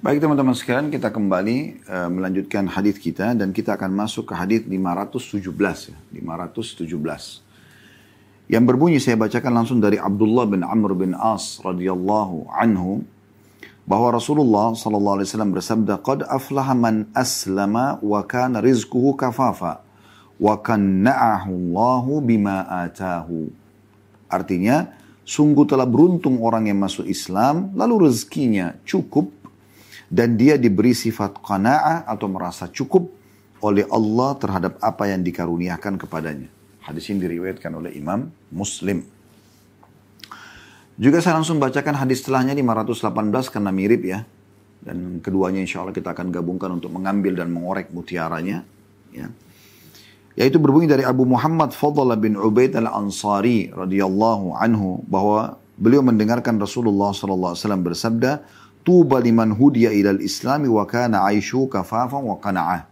Baik teman-teman sekalian, kita kembali uh, melanjutkan hadis kita dan kita akan masuk ke hadis 517 ya, 517. Yang berbunyi saya bacakan langsung dari Abdullah bin Amr bin As radhiyallahu anhu bahwa Rasulullah sallallahu alaihi wasallam bersabda, "Qad aflaha man aslama wa kana rizquhu kafafa wa kanna'ahu Allahu bima atahu." Artinya, sungguh telah beruntung orang yang masuk Islam lalu rezekinya cukup dan dia diberi sifat qana'ah atau merasa cukup oleh Allah terhadap apa yang dikaruniakan kepadanya. Hadis ini diriwayatkan oleh Imam Muslim. Juga saya langsung bacakan hadis setelahnya 518 karena mirip ya. Dan keduanya insya Allah kita akan gabungkan untuk mengambil dan mengorek mutiaranya. Ya. Yaitu berbunyi dari Abu Muhammad Fadl bin Ubaid al-Ansari radhiyallahu anhu bahwa beliau mendengarkan Rasulullah wasallam bersabda, Tuba liman hudiya ilal islami wa kana aishu kafafan wa qana'ah.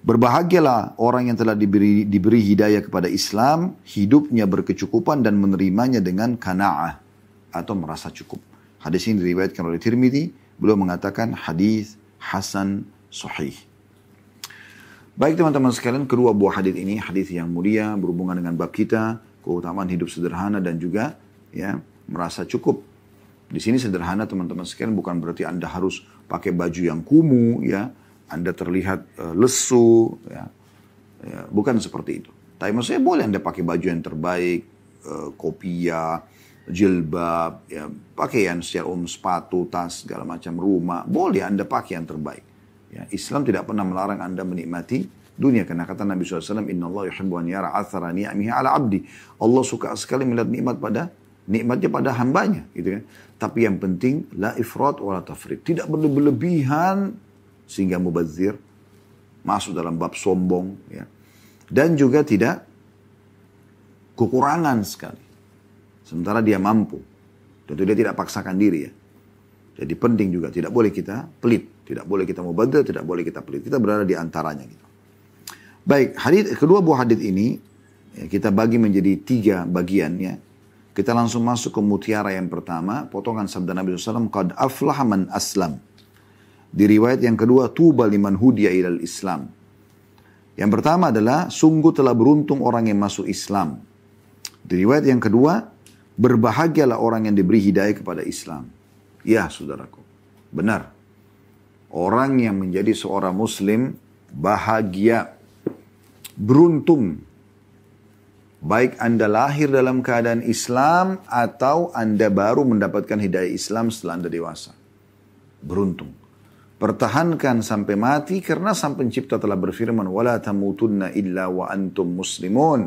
Berbahagialah orang yang telah diberi, diberi hidayah kepada Islam, hidupnya berkecukupan dan menerimanya dengan kana'ah atau merasa cukup. Hadis ini diriwayatkan oleh Tirmidzi, beliau mengatakan hadis hasan sahih. Baik teman-teman sekalian, kedua buah hadis ini hadis yang mulia berhubungan dengan bab kita, keutamaan hidup sederhana dan juga ya merasa cukup di sini sederhana teman-teman sekalian bukan berarti Anda harus pakai baju yang kumuh ya. Anda terlihat uh, lesu ya. ya. Bukan seperti itu. Tapi maksudnya boleh Anda pakai baju yang terbaik, uh, kopiah, jilbab, ya, pakaian secara umum, sepatu, tas, segala macam rumah. Boleh Anda pakai yang terbaik. Ya, Islam tidak pernah melarang Anda menikmati dunia. Karena kata Nabi SAW, Inna Allah yuhibbu an ala abdi. Allah suka sekali melihat nikmat pada nikmatnya pada hambanya gitu kan. Tapi yang penting la ifrat wa la tafrid. Tidak berlebihan sehingga mubazir masuk dalam bab sombong ya. Dan juga tidak kekurangan sekali. Sementara dia mampu. Tentu dia tidak paksakan diri ya. Jadi penting juga tidak boleh kita pelit, tidak boleh kita mubazir, tidak boleh kita pelit. Kita berada di antaranya gitu. Baik, hadis kedua buah hadis ini ya, kita bagi menjadi tiga bagian ya. Kita langsung masuk ke mutiara yang pertama, potongan sabda Nabi SAW, Qad aflaha man aslam. Di riwayat yang kedua, tuba liman hudiya ilal Islam. Yang pertama adalah, sungguh telah beruntung orang yang masuk Islam. Di riwayat yang kedua, berbahagialah orang yang diberi hidayah kepada Islam. Ya, saudaraku. Benar. Orang yang menjadi seorang muslim bahagia, beruntung Baik Anda lahir dalam keadaan Islam atau Anda baru mendapatkan hidayah Islam setelah Anda dewasa. Beruntung. Pertahankan sampai mati karena sang pencipta telah berfirman wala tamutunna muslimun.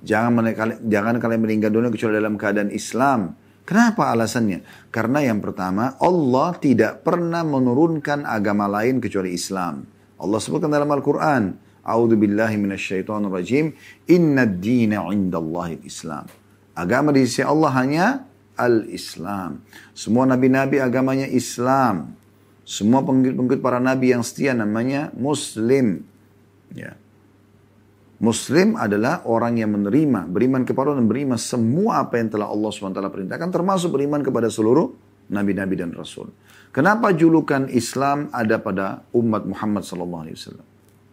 Jangan jangan kalian meninggal dunia kecuali dalam keadaan Islam. Kenapa alasannya? Karena yang pertama, Allah tidak pernah menurunkan agama lain kecuali Islam. Allah sebutkan dalam Al-Quran, A'udzu billahi minasyaitonir rajim. Inna dina indallahi Islam. Agama di sisi Allah hanya al-Islam. Semua nabi-nabi agamanya Islam. Semua pengikut-pengikut para nabi yang setia namanya Muslim. Ya. Muslim adalah orang yang menerima, beriman kepada dan beriman semua apa yang telah Allah SWT perintahkan, termasuk beriman kepada seluruh nabi-nabi dan rasul. Kenapa julukan Islam ada pada umat Muhammad SAW?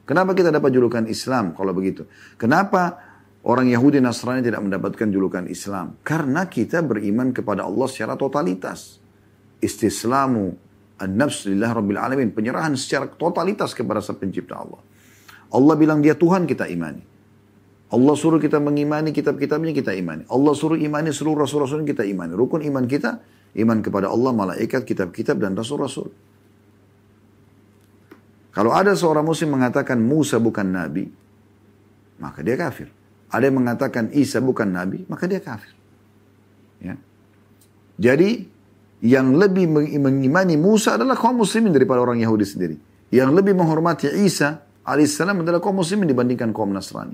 Kenapa kita dapat julukan Islam kalau begitu? Kenapa orang Yahudi Nasrani tidak mendapatkan julukan Islam? Karena kita beriman kepada Allah secara totalitas. Istislamu an-nafs lillah rabbil alamin. Penyerahan secara totalitas kepada sang pencipta Allah. Allah bilang dia Tuhan kita imani. Allah suruh kita mengimani kitab-kitabnya kita imani. Allah suruh imani seluruh rasul-rasul kita imani. Rukun iman kita, iman kepada Allah, malaikat, kitab-kitab dan rasul-rasul. Kalau ada seorang muslim mengatakan Musa bukan nabi, maka dia kafir. Ada yang mengatakan Isa bukan nabi, maka dia kafir. Ya. Jadi yang lebih mengimani Musa adalah kaum muslimin daripada orang Yahudi sendiri. Yang lebih menghormati Isa alaihissalam adalah kaum muslimin dibandingkan kaum Nasrani.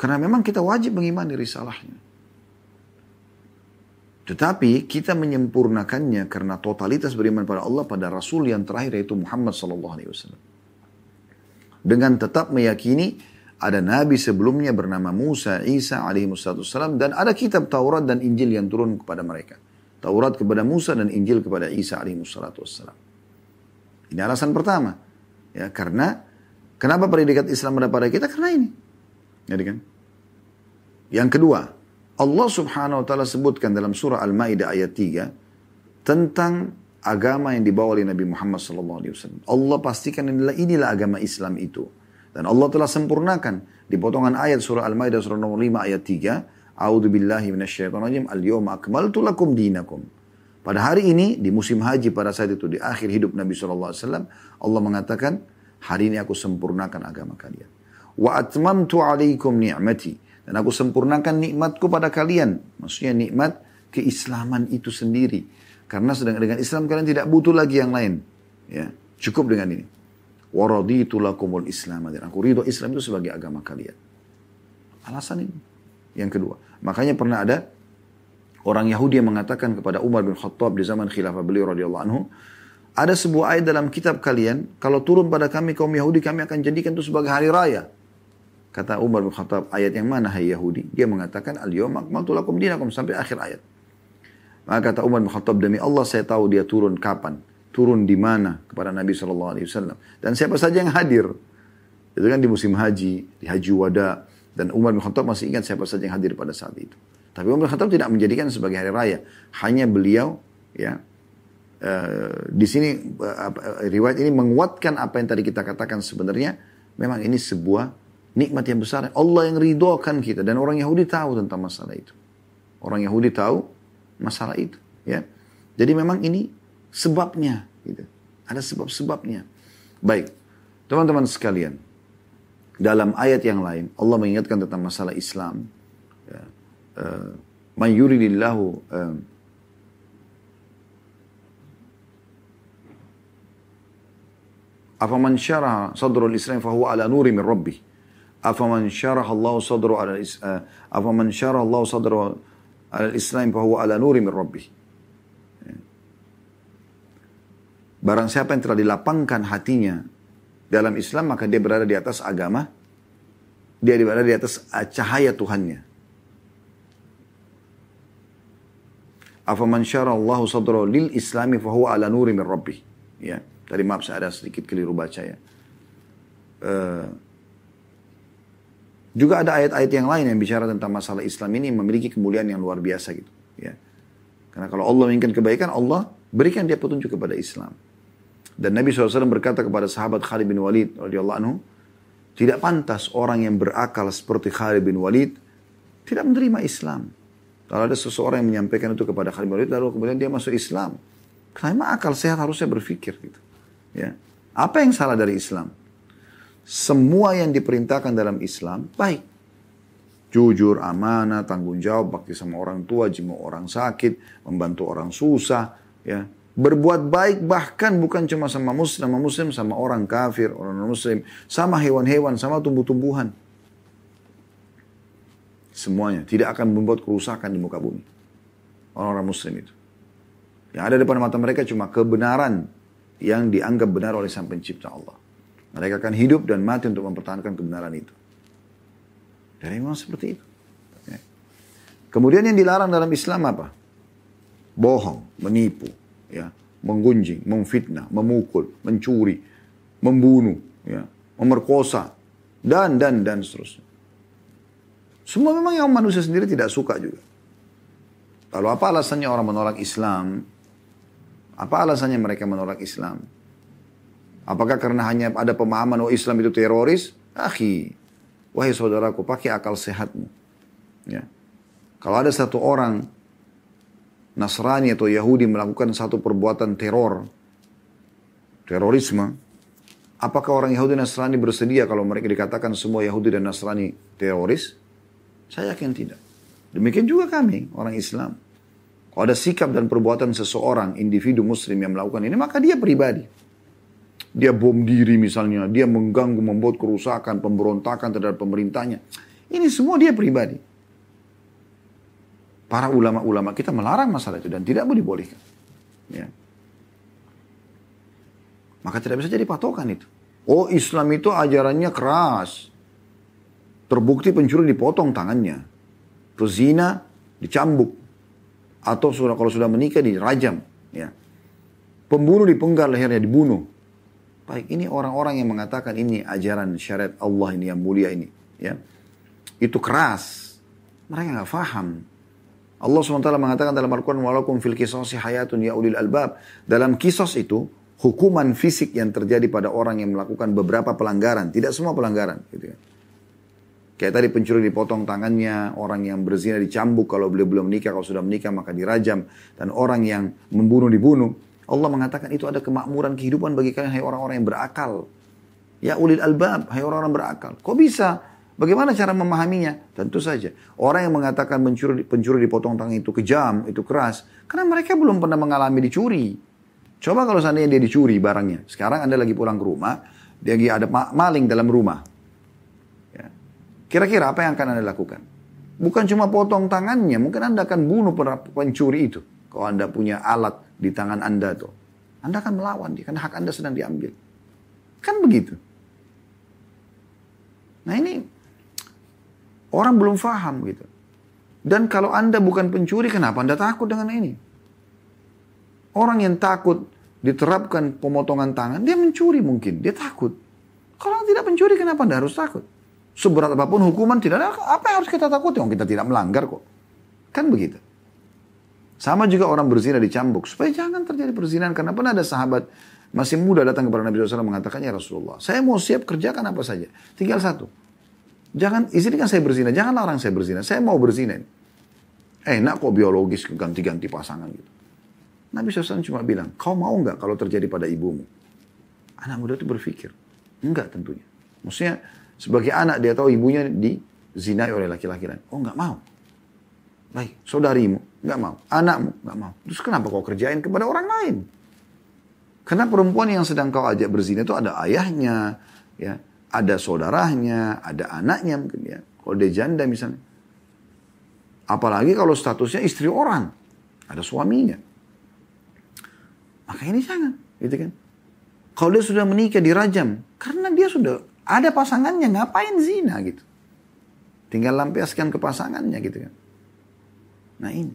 Karena memang kita wajib mengimani risalahnya. Tetapi kita menyempurnakannya karena totalitas beriman pada Allah pada Rasul yang terakhir yaitu Muhammad Sallallahu Alaihi Wasallam. Dengan tetap meyakini ada nabi sebelumnya bernama Musa, Isa alaihi wasallam dan ada kitab Taurat dan Injil yang turun kepada mereka. Taurat kepada Musa dan Injil kepada Isa alaihissalatu wassalam. Ini alasan pertama. Ya, karena kenapa predikat Islam ada pada kita? Karena ini. Jadi kan? Yang kedua, Allah subhanahu wa ta'ala sebutkan dalam surah Al-Ma'idah ayat 3 tentang agama yang dibawa oleh Nabi Muhammad SAW. Allah pastikan inilah, inilah agama Islam itu. Dan Allah telah sempurnakan di potongan ayat surah Al-Maidah surah nomor 5 ayat 3. A'udzu billahi minasyaitonir Al-yawma akmaltu lakum dinakum. Pada hari ini di musim haji pada saat itu di akhir hidup Nabi SAW Allah mengatakan hari ini aku sempurnakan agama kalian. Wa atmamtu alaikum ni'mati dan aku sempurnakan nikmatku pada kalian. Maksudnya nikmat keislaman itu sendiri. Karena sedang dengan Islam kalian tidak butuh lagi yang lain. Ya, cukup dengan ini. Waraditu lakumul Islam. Dan aku ridho Islam itu sebagai agama kalian. Alasan ini. Yang kedua. Makanya pernah ada orang Yahudi yang mengatakan kepada Umar bin Khattab di zaman khilafah beliau radhiyallahu anhu, ada sebuah ayat dalam kitab kalian, kalau turun pada kami kaum Yahudi, kami akan jadikan itu sebagai hari raya. Kata Umar bin Khattab, ayat yang mana hai Yahudi? Dia mengatakan, al-yawm akmaltu lakum dinakum, sampai akhir ayat. Maka kata Umar bin Khattab, demi Allah saya tahu dia turun kapan. Turun di mana kepada Nabi SAW. Dan siapa saja yang hadir. Itu kan di musim haji, di haji wada. Dan Umar bin Khattab masih ingat siapa saja yang hadir pada saat itu. Tapi Umar bin Khattab tidak menjadikan sebagai hari raya. Hanya beliau ya uh, di sini uh, riwayat ini menguatkan apa yang tadi kita katakan sebenarnya memang ini sebuah nikmat yang besar. Allah yang ridhokan kita dan orang Yahudi tahu tentang masalah itu. Orang Yahudi tahu masalah itu. Ya, jadi memang ini sebabnya. Gitu. Ada sebab-sebabnya. Baik, teman-teman sekalian. Dalam ayat yang lain, Allah mengingatkan tentang masalah Islam. Ya. Uh, Man yuridillahu uh, Afaman syaraha sadrul Islam fahuwa ala nuri min rabbih. Afaman syaraha Allah sadru ala uh, afaman syaraha Allah sadru al-Islam bahwa ala nuri min rabbih. Barang siapa yang telah dilapangkan hatinya dalam Islam, maka dia berada di atas agama, dia berada di atas cahaya Tuhannya. Afaman syara Allah sadra lil islami fahuwa ala nuri min rabbih. Ya, tadi maaf saya ada sedikit keliru baca ya. Uh, juga ada ayat-ayat yang lain yang bicara tentang masalah Islam ini memiliki kemuliaan yang luar biasa gitu. Ya. Karena kalau Allah menginginkan kebaikan, Allah berikan dia petunjuk kepada Islam. Dan Nabi SAW berkata kepada sahabat Khalid bin Walid radhiyallahu anhu, tidak pantas orang yang berakal seperti Khalid bin Walid tidak menerima Islam. Kalau ada seseorang yang menyampaikan itu kepada Khalid bin Walid, lalu kemudian dia masuk Islam. Karena akal sehat harusnya berpikir gitu. Ya. Apa yang salah dari Islam? Semua yang diperintahkan dalam Islam baik. Jujur, amanah, tanggung jawab, bakti sama orang tua, jenguk orang sakit, membantu orang susah, ya. Berbuat baik bahkan bukan cuma sama muslim, sama muslim, sama orang kafir, orang muslim, sama hewan-hewan, sama tumbuh-tumbuhan. Semuanya tidak akan membuat kerusakan di muka bumi. Orang-orang muslim itu. Yang ada depan mata mereka cuma kebenaran yang dianggap benar oleh sang pencipta Allah. Mereka akan hidup dan mati untuk mempertahankan kebenaran itu. Dan memang seperti itu. Ya. Kemudian yang dilarang dalam Islam apa? Bohong, menipu, ya, menggunjing, memfitnah, memukul, mencuri, membunuh, ya, memerkosa, dan dan dan seterusnya. Semua memang yang manusia sendiri tidak suka juga. Lalu apa alasannya orang menolak Islam? Apa alasannya mereka menolak Islam? Apakah karena hanya ada pemahaman oh Islam itu teroris? Akhi, wahai saudaraku, pakai akal sehatmu. Ya. Kalau ada satu orang Nasrani atau Yahudi melakukan satu perbuatan teror, terorisme, apakah orang Yahudi dan Nasrani bersedia kalau mereka dikatakan semua Yahudi dan Nasrani teroris? Saya yakin tidak. Demikian juga kami, orang Islam. Kalau ada sikap dan perbuatan seseorang, individu muslim yang melakukan ini, maka dia pribadi. Dia bom diri misalnya, dia mengganggu, membuat kerusakan, pemberontakan terhadap pemerintahnya. Ini semua dia pribadi. Para ulama-ulama kita melarang masalah itu dan tidak boleh bolehkan. Ya. Maka tidak bisa jadi patokan itu. Oh Islam itu ajarannya keras. Terbukti pencuri dipotong tangannya. Pezina dicambuk. Atau kalau sudah menikah dirajam. Ya. Pembunuh dipenggal lehernya, dibunuh. Baik, ini orang-orang yang mengatakan ini ajaran syariat Allah ini yang mulia ini. Ya. Itu keras. Mereka nggak faham. Allah SWT mengatakan dalam Al-Quran, Walakum fil kisosi hayatun ya ulil albab. Dalam kisos itu, hukuman fisik yang terjadi pada orang yang melakukan beberapa pelanggaran. Tidak semua pelanggaran. Gitu ya. Kayak tadi pencuri dipotong tangannya, orang yang berzina dicambuk kalau beliau belum menikah, kalau sudah menikah maka dirajam. Dan orang yang membunuh dibunuh. Allah mengatakan itu ada kemakmuran kehidupan bagi kalian, hai orang-orang yang berakal. Ya ulil albab, hai orang-orang berakal. Kok bisa? Bagaimana cara memahaminya? Tentu saja. Orang yang mengatakan pencuri, pencuri dipotong tangan itu kejam, itu keras. Karena mereka belum pernah mengalami dicuri. Coba kalau seandainya dia dicuri barangnya. Sekarang Anda lagi pulang ke rumah, dia lagi ada maling dalam rumah. Ya. Kira-kira apa yang akan Anda lakukan? Bukan cuma potong tangannya, mungkin Anda akan bunuh pencuri itu. Kalau Anda punya alat di tangan Anda tuh. Anda akan melawan dia, karena hak Anda sedang diambil. Kan begitu. Nah ini Orang belum paham gitu. Dan kalau Anda bukan pencuri, kenapa Anda takut dengan ini? Orang yang takut diterapkan pemotongan tangan, dia mencuri mungkin, dia takut. Kalau tidak pencuri, kenapa Anda harus takut? Seberat apa pun hukuman, tidak ada apa yang harus kita takut? Yang kita tidak melanggar kok. Kan begitu. Sama juga orang berzina dicambuk. Supaya jangan terjadi perzinahan. Karena pernah ada sahabat masih muda datang kepada Nabi SAW mengatakan, Ya Rasulullah, saya mau siap kerjakan apa saja. Tinggal satu. Jangan, izinkan saya berzina, jangan larang saya berzina. Saya mau berzina. Enak kok biologis ganti-ganti pasangan gitu. Nabi SAW cuma bilang, kau mau nggak kalau terjadi pada ibumu? Anak muda itu berpikir, enggak tentunya. Maksudnya sebagai anak dia tahu ibunya dizinai oleh laki-laki lain. Oh nggak mau. Baik, saudarimu nggak mau, anakmu nggak mau. Terus kenapa kau kerjain kepada orang lain? Karena perempuan yang sedang kau ajak berzina itu ada ayahnya, ya, ada saudaranya, ada anaknya mungkin ya. Kalau dia janda misalnya. Apalagi kalau statusnya istri orang. Ada suaminya. Maka ini jangan. Gitu kan. Kalau dia sudah menikah dirajam. Karena dia sudah ada pasangannya. Ngapain zina gitu. Tinggal lampiaskan ke pasangannya gitu kan. Nah ini.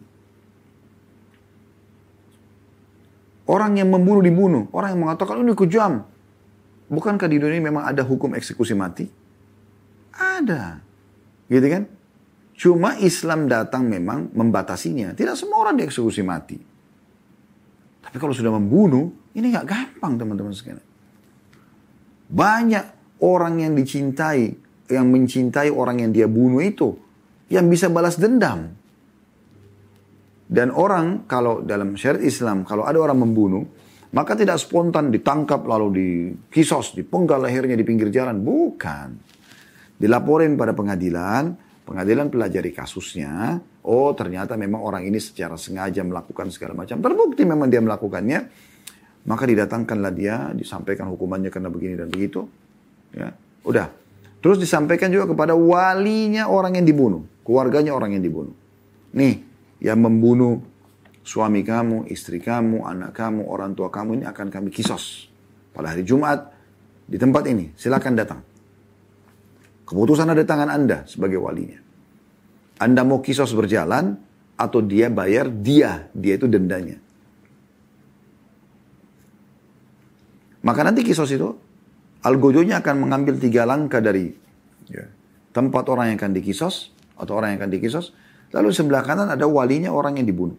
Orang yang membunuh dibunuh. Orang yang mengatakan ini kejam. Bukankah di dunia memang ada hukum eksekusi mati? Ada. Gitu kan? Cuma Islam datang memang membatasinya. Tidak semua orang dieksekusi mati. Tapi kalau sudah membunuh, ini nggak gampang teman-teman sekalian. Banyak orang yang dicintai, yang mencintai orang yang dia bunuh itu, yang bisa balas dendam. Dan orang kalau dalam syariat Islam, kalau ada orang membunuh, maka tidak spontan ditangkap lalu dikisos, dipenggal lehernya di pinggir jalan. Bukan. Dilaporin pada pengadilan, pengadilan pelajari kasusnya. Oh ternyata memang orang ini secara sengaja melakukan segala macam. Terbukti memang dia melakukannya. Maka didatangkanlah dia, disampaikan hukumannya karena begini dan begitu. Ya, udah. Terus disampaikan juga kepada walinya orang yang dibunuh. Keluarganya orang yang dibunuh. Nih, yang membunuh suami kamu, istri kamu, anak kamu, orang tua kamu ini akan kami kisos. Pada hari Jumat di tempat ini, silakan datang. Keputusan ada tangan Anda sebagai walinya. Anda mau kisos berjalan atau dia bayar dia, dia itu dendanya. Maka nanti kisos itu, algojonya akan mengambil tiga langkah dari ya, tempat orang yang akan dikisos, atau orang yang akan dikisos, lalu sebelah kanan ada walinya orang yang dibunuh.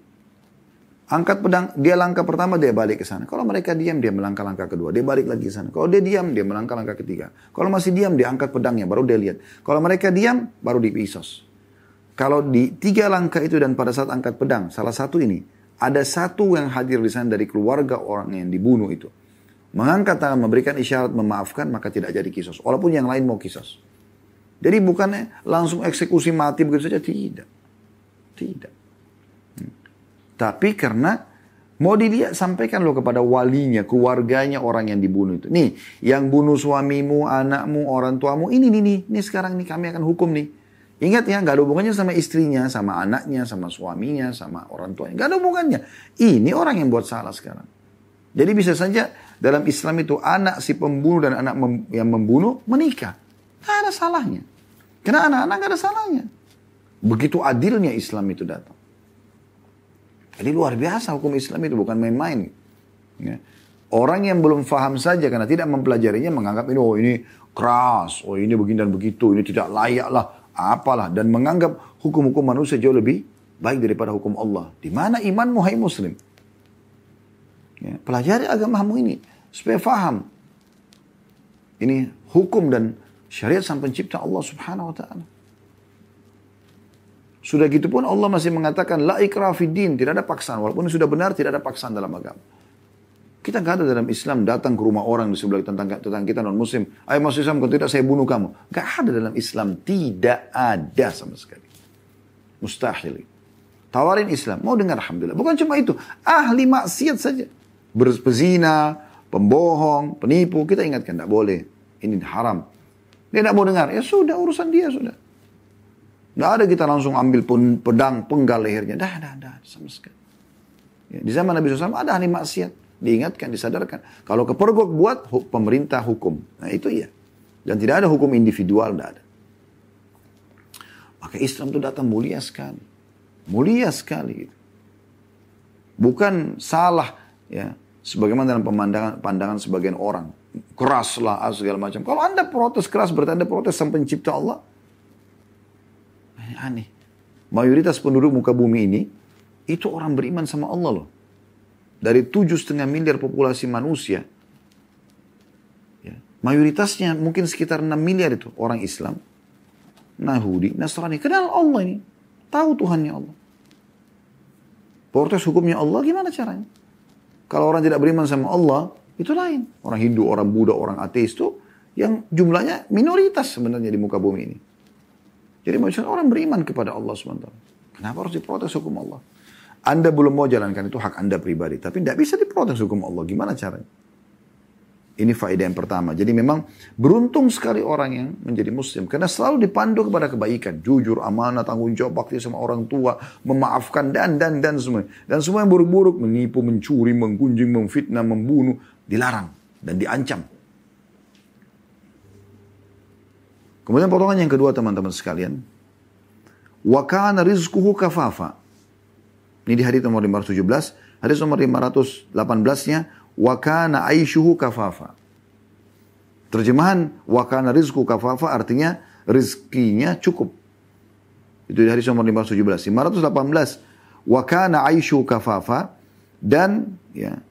Angkat pedang, dia langkah pertama, dia balik ke sana. Kalau mereka diam, dia melangkah langkah kedua. Dia balik lagi ke sana. Kalau dia diam, dia melangkah langkah ketiga. Kalau masih diam, dia angkat pedangnya, baru dia lihat. Kalau mereka diam, baru dipisos. Kalau di tiga langkah itu dan pada saat angkat pedang, salah satu ini, ada satu yang hadir di sana dari keluarga orang yang dibunuh itu. Mengangkat tangan, memberikan isyarat, memaafkan, maka tidak jadi kisos. Walaupun yang lain mau kisos. Jadi bukannya langsung eksekusi mati begitu saja, tidak. Tidak. Tapi karena mau dilihat sampaikan lo kepada walinya, keluarganya orang yang dibunuh itu. Nih, yang bunuh suamimu, anakmu, orang tuamu, ini nih nih, ini sekarang nih kami akan hukum nih. Ingat ya, nggak ada hubungannya sama istrinya, sama anaknya, sama suaminya, sama orang tuanya. Nggak ada hubungannya. Ini orang yang buat salah sekarang. Jadi bisa saja dalam Islam itu anak si pembunuh dan anak yang membunuh menikah. Nggak ada salahnya. Karena anak-anak nggak ada salahnya. Begitu adilnya Islam itu datang. Jadi luar biasa hukum Islam itu bukan main-main. Ya. Orang yang belum faham saja karena tidak mempelajarinya menganggap ini oh ini keras, oh ini begini dan begitu, ini tidak layak lah, apalah dan menganggap hukum-hukum manusia jauh lebih baik daripada hukum Allah. Di mana imanmu hai muslim? Ya, pelajari agamamu ini supaya faham. Ini hukum dan syariat sang pencipta Allah subhanahu wa ta'ala. Sudah gitu pun Allah masih mengatakan la ikra din, tidak ada paksaan. Walaupun sudah benar tidak ada paksaan dalam agama. Kita nggak ada dalam Islam datang ke rumah orang di sebelah tentang tentang kita non muslim. Ayo masuk Islam kalau tidak saya bunuh kamu. Gak ada dalam Islam. Tidak ada sama sekali. Mustahil. Tawarin Islam. Mau dengar Alhamdulillah. Bukan cuma itu. Ahli maksiat saja. Berzina, pembohong, penipu. Kita ingatkan. Tidak boleh. Ini haram. Dia tidak mau dengar. Ya sudah urusan dia sudah. Tidak ada kita langsung ambil pedang penggal lehernya. Dah, dah, dah. Sama sekali. Ya, di zaman Nabi SAW ada ahli maksiat diingatkan, disadarkan. Kalau kepergok buat pemerintah hukum. Nah itu iya. Dan tidak ada hukum individual, tidak ada. Maka Islam itu datang mulia sekali. Mulia sekali. Bukan salah ya sebagaimana dalam pemandangan pandangan sebagian orang. Keras lah segala macam. Kalau anda protes keras berarti anda protes sama pencipta Allah. Aneh. Mayoritas penduduk muka bumi ini itu orang beriman sama Allah loh dari tujuh setengah miliar populasi manusia, ya, mayoritasnya mungkin sekitar 6 miliar itu orang Islam, Nahudi, Nasrani, kenal Allah ini, tahu Tuhannya Allah. Protes hukumnya Allah gimana caranya? Kalau orang tidak beriman sama Allah, itu lain. Orang Hindu, orang Buddha, orang ateis itu yang jumlahnya minoritas sebenarnya di muka bumi ini. Jadi maksudnya orang beriman kepada Allah SWT. Kenapa harus diprotes hukum Allah? Anda belum mau jalankan itu hak Anda pribadi. Tapi tidak bisa diprotes hukum Allah. Gimana caranya? Ini faedah yang pertama. Jadi memang beruntung sekali orang yang menjadi muslim. Karena selalu dipandu kepada kebaikan. Jujur, amanah, tanggung jawab, bakti sama orang tua. Memaafkan dan, dan, dan semua. Dan semua yang buruk-buruk. Menipu, mencuri, menggunjing, memfitnah, membunuh. Dilarang dan diancam. Kemudian potongan yang kedua teman-teman sekalian. Wa kana rizquhu kafafa. Ini di hadis nomor 517. Hadis nomor 518-nya, wa kana aishuhu kafafa. Terjemahan wa kana rizku kafafa artinya rizkinya cukup. Itu di hadis nomor 517. 518, wa kana aishuhu kafafa dan ya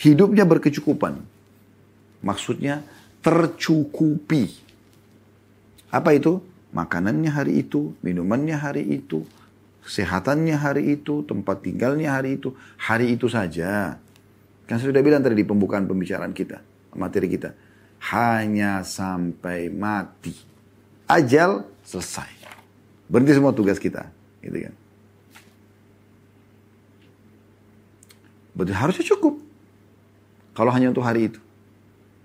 hidupnya berkecukupan. Maksudnya tercukupi. Apa itu? Makanannya hari itu, minumannya hari itu, kesehatannya hari itu, tempat tinggalnya hari itu, hari itu saja. Kan saya sudah bilang tadi di pembukaan pembicaraan kita, materi kita. Hanya sampai mati. Ajal selesai. Berhenti semua tugas kita. Gitu kan. Berarti harusnya cukup. Kalau hanya untuk hari itu.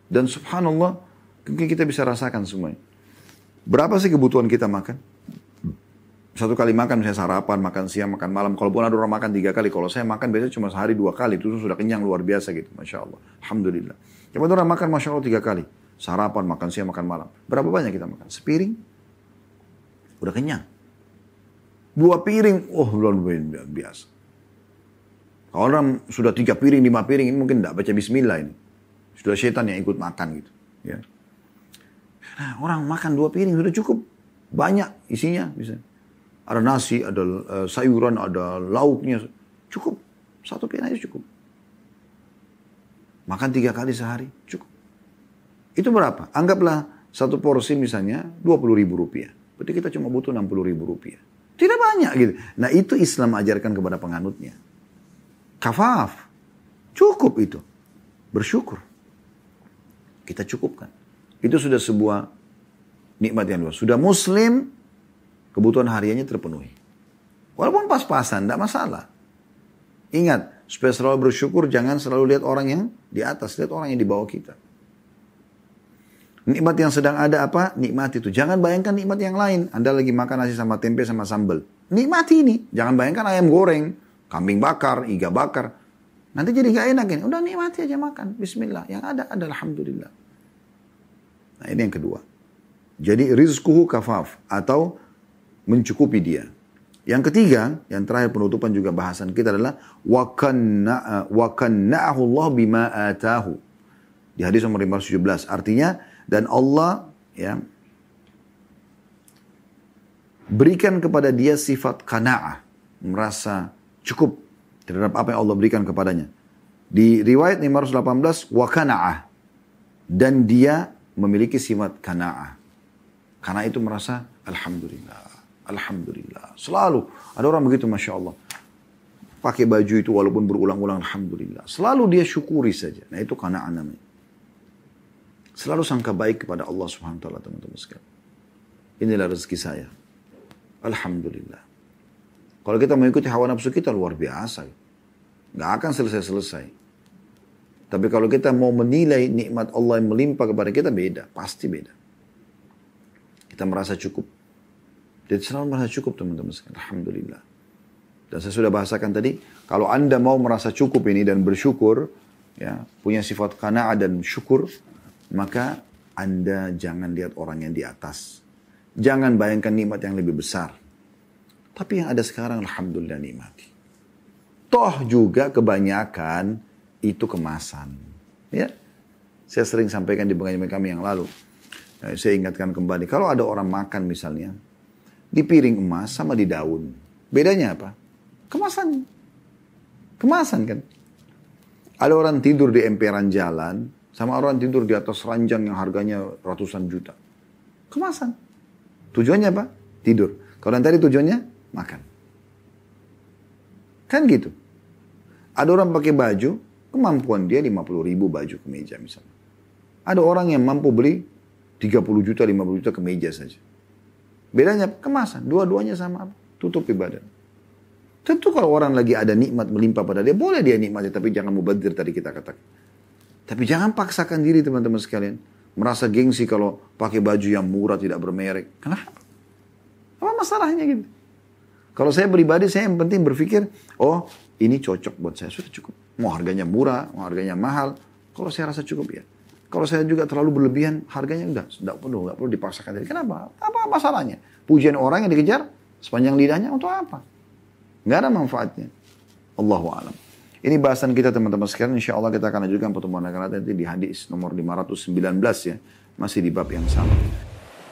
Dan subhanallah, mungkin kita bisa rasakan semuanya. Berapa sih kebutuhan kita makan? satu kali makan misalnya sarapan, makan siang, makan malam. Kalaupun ada orang makan tiga kali, kalau saya makan biasanya cuma sehari dua kali, itu sudah kenyang luar biasa gitu, masya Allah. Alhamdulillah. Cuma orang makan masya Allah tiga kali, sarapan, makan siang, makan malam. Berapa banyak kita makan? Sepiring, udah kenyang. Dua piring, oh belum biasa. Kalau orang sudah tiga piring, lima piring, ini mungkin tidak baca Bismillah ini. Sudah setan yang ikut makan gitu. Ya. Nah, orang makan dua piring sudah cukup banyak isinya bisa. Ada nasi, ada uh, sayuran, ada lauknya. Cukup. Satu piring aja cukup. Makan tiga kali sehari, cukup. Itu berapa? Anggaplah satu porsi misalnya 20 ribu rupiah. Berarti kita cuma butuh 60 ribu rupiah. Tidak banyak gitu. Nah itu Islam ajarkan kepada penganutnya. Kafaf. Cukup itu. Bersyukur. Kita cukupkan. Itu sudah sebuah nikmat yang luas. Sudah muslim, kebutuhan hariannya terpenuhi. Walaupun pas-pasan, tidak masalah. Ingat, supaya selalu bersyukur, jangan selalu lihat orang yang di atas, lihat orang yang di bawah kita. Nikmat yang sedang ada apa? Nikmat itu. Jangan bayangkan nikmat yang lain. Anda lagi makan nasi sama tempe sama sambal. Nikmati ini. Jangan bayangkan ayam goreng, kambing bakar, iga bakar. Nanti jadi gak enak ini. Udah nikmati aja makan. Bismillah. Yang ada adalah Alhamdulillah. Nah ini yang kedua. Jadi rizkuhu kafaf. Atau mencukupi dia. Yang ketiga, yang terakhir penutupan juga bahasan kita adalah wa kanna'ahu Allah bima atahu. Di hadis nomor 517. Artinya dan Allah ya berikan kepada dia sifat kana'ah, merasa cukup terhadap apa yang Allah berikan kepadanya. Di riwayat 518 wa kana'ah dan dia memiliki sifat kana'ah. Karena itu merasa alhamdulillah Alhamdulillah. Selalu ada orang begitu Masya Allah. Pakai baju itu walaupun berulang-ulang Alhamdulillah. Selalu dia syukuri saja. Nah itu karena namanya. Selalu sangka baik kepada Allah Subhanahu wa taala teman-teman sekalian. Inilah rezeki saya. Alhamdulillah. Kalau kita mengikuti hawa nafsu kita luar biasa. Gak akan selesai-selesai. Tapi kalau kita mau menilai nikmat Allah yang melimpah kepada kita beda. Pasti beda. Kita merasa cukup. Jadi selalu merasa cukup teman-teman sekalian. Alhamdulillah. Dan saya sudah bahasakan tadi, kalau Anda mau merasa cukup ini dan bersyukur, ya punya sifat kana'ah dan syukur, maka Anda jangan lihat orang yang di atas. Jangan bayangkan nikmat yang lebih besar. Tapi yang ada sekarang, Alhamdulillah nikmati. Toh juga kebanyakan itu kemasan. Ya, saya sering sampaikan di pengajian kami yang lalu. Eh, saya ingatkan kembali, kalau ada orang makan misalnya, di piring emas sama di daun. Bedanya apa? Kemasan. Kemasan kan. Ada orang tidur di emperan jalan, sama orang tidur di atas ranjang yang harganya ratusan juta. Kemasan. Tujuannya apa? Tidur. Kalau yang tadi tujuannya makan. Kan gitu. Ada orang pakai baju, kemampuan dia 50 ribu baju kemeja misalnya. Ada orang yang mampu beli 30 juta, 50 juta kemeja saja. Bedanya kemasan, dua-duanya sama tutupi badan. Tentu kalau orang lagi ada nikmat melimpah pada dia, boleh dia nikmati, tapi jangan mubadir tadi kita katakan. Tapi jangan paksakan diri teman-teman sekalian. Merasa gengsi kalau pakai baju yang murah tidak bermerek. Kenapa? Apa masalahnya gitu? Kalau saya pribadi, saya yang penting berpikir, oh ini cocok buat saya, sudah cukup. Mau harganya murah, mau harganya mahal. Kalau saya rasa cukup ya. Kalau saya juga terlalu berlebihan, harganya enggak, enggak perlu, enggak perlu dipaksakan. Jadi kenapa? Apa masalahnya? Pujian orang yang dikejar sepanjang lidahnya untuk apa? Enggak ada manfaatnya. Allahu a'lam. Ini bahasan kita teman-teman sekalian. Insya Allah kita akan lanjutkan pertemuan akan nanti di hadis nomor 519 ya. Masih di bab yang sama.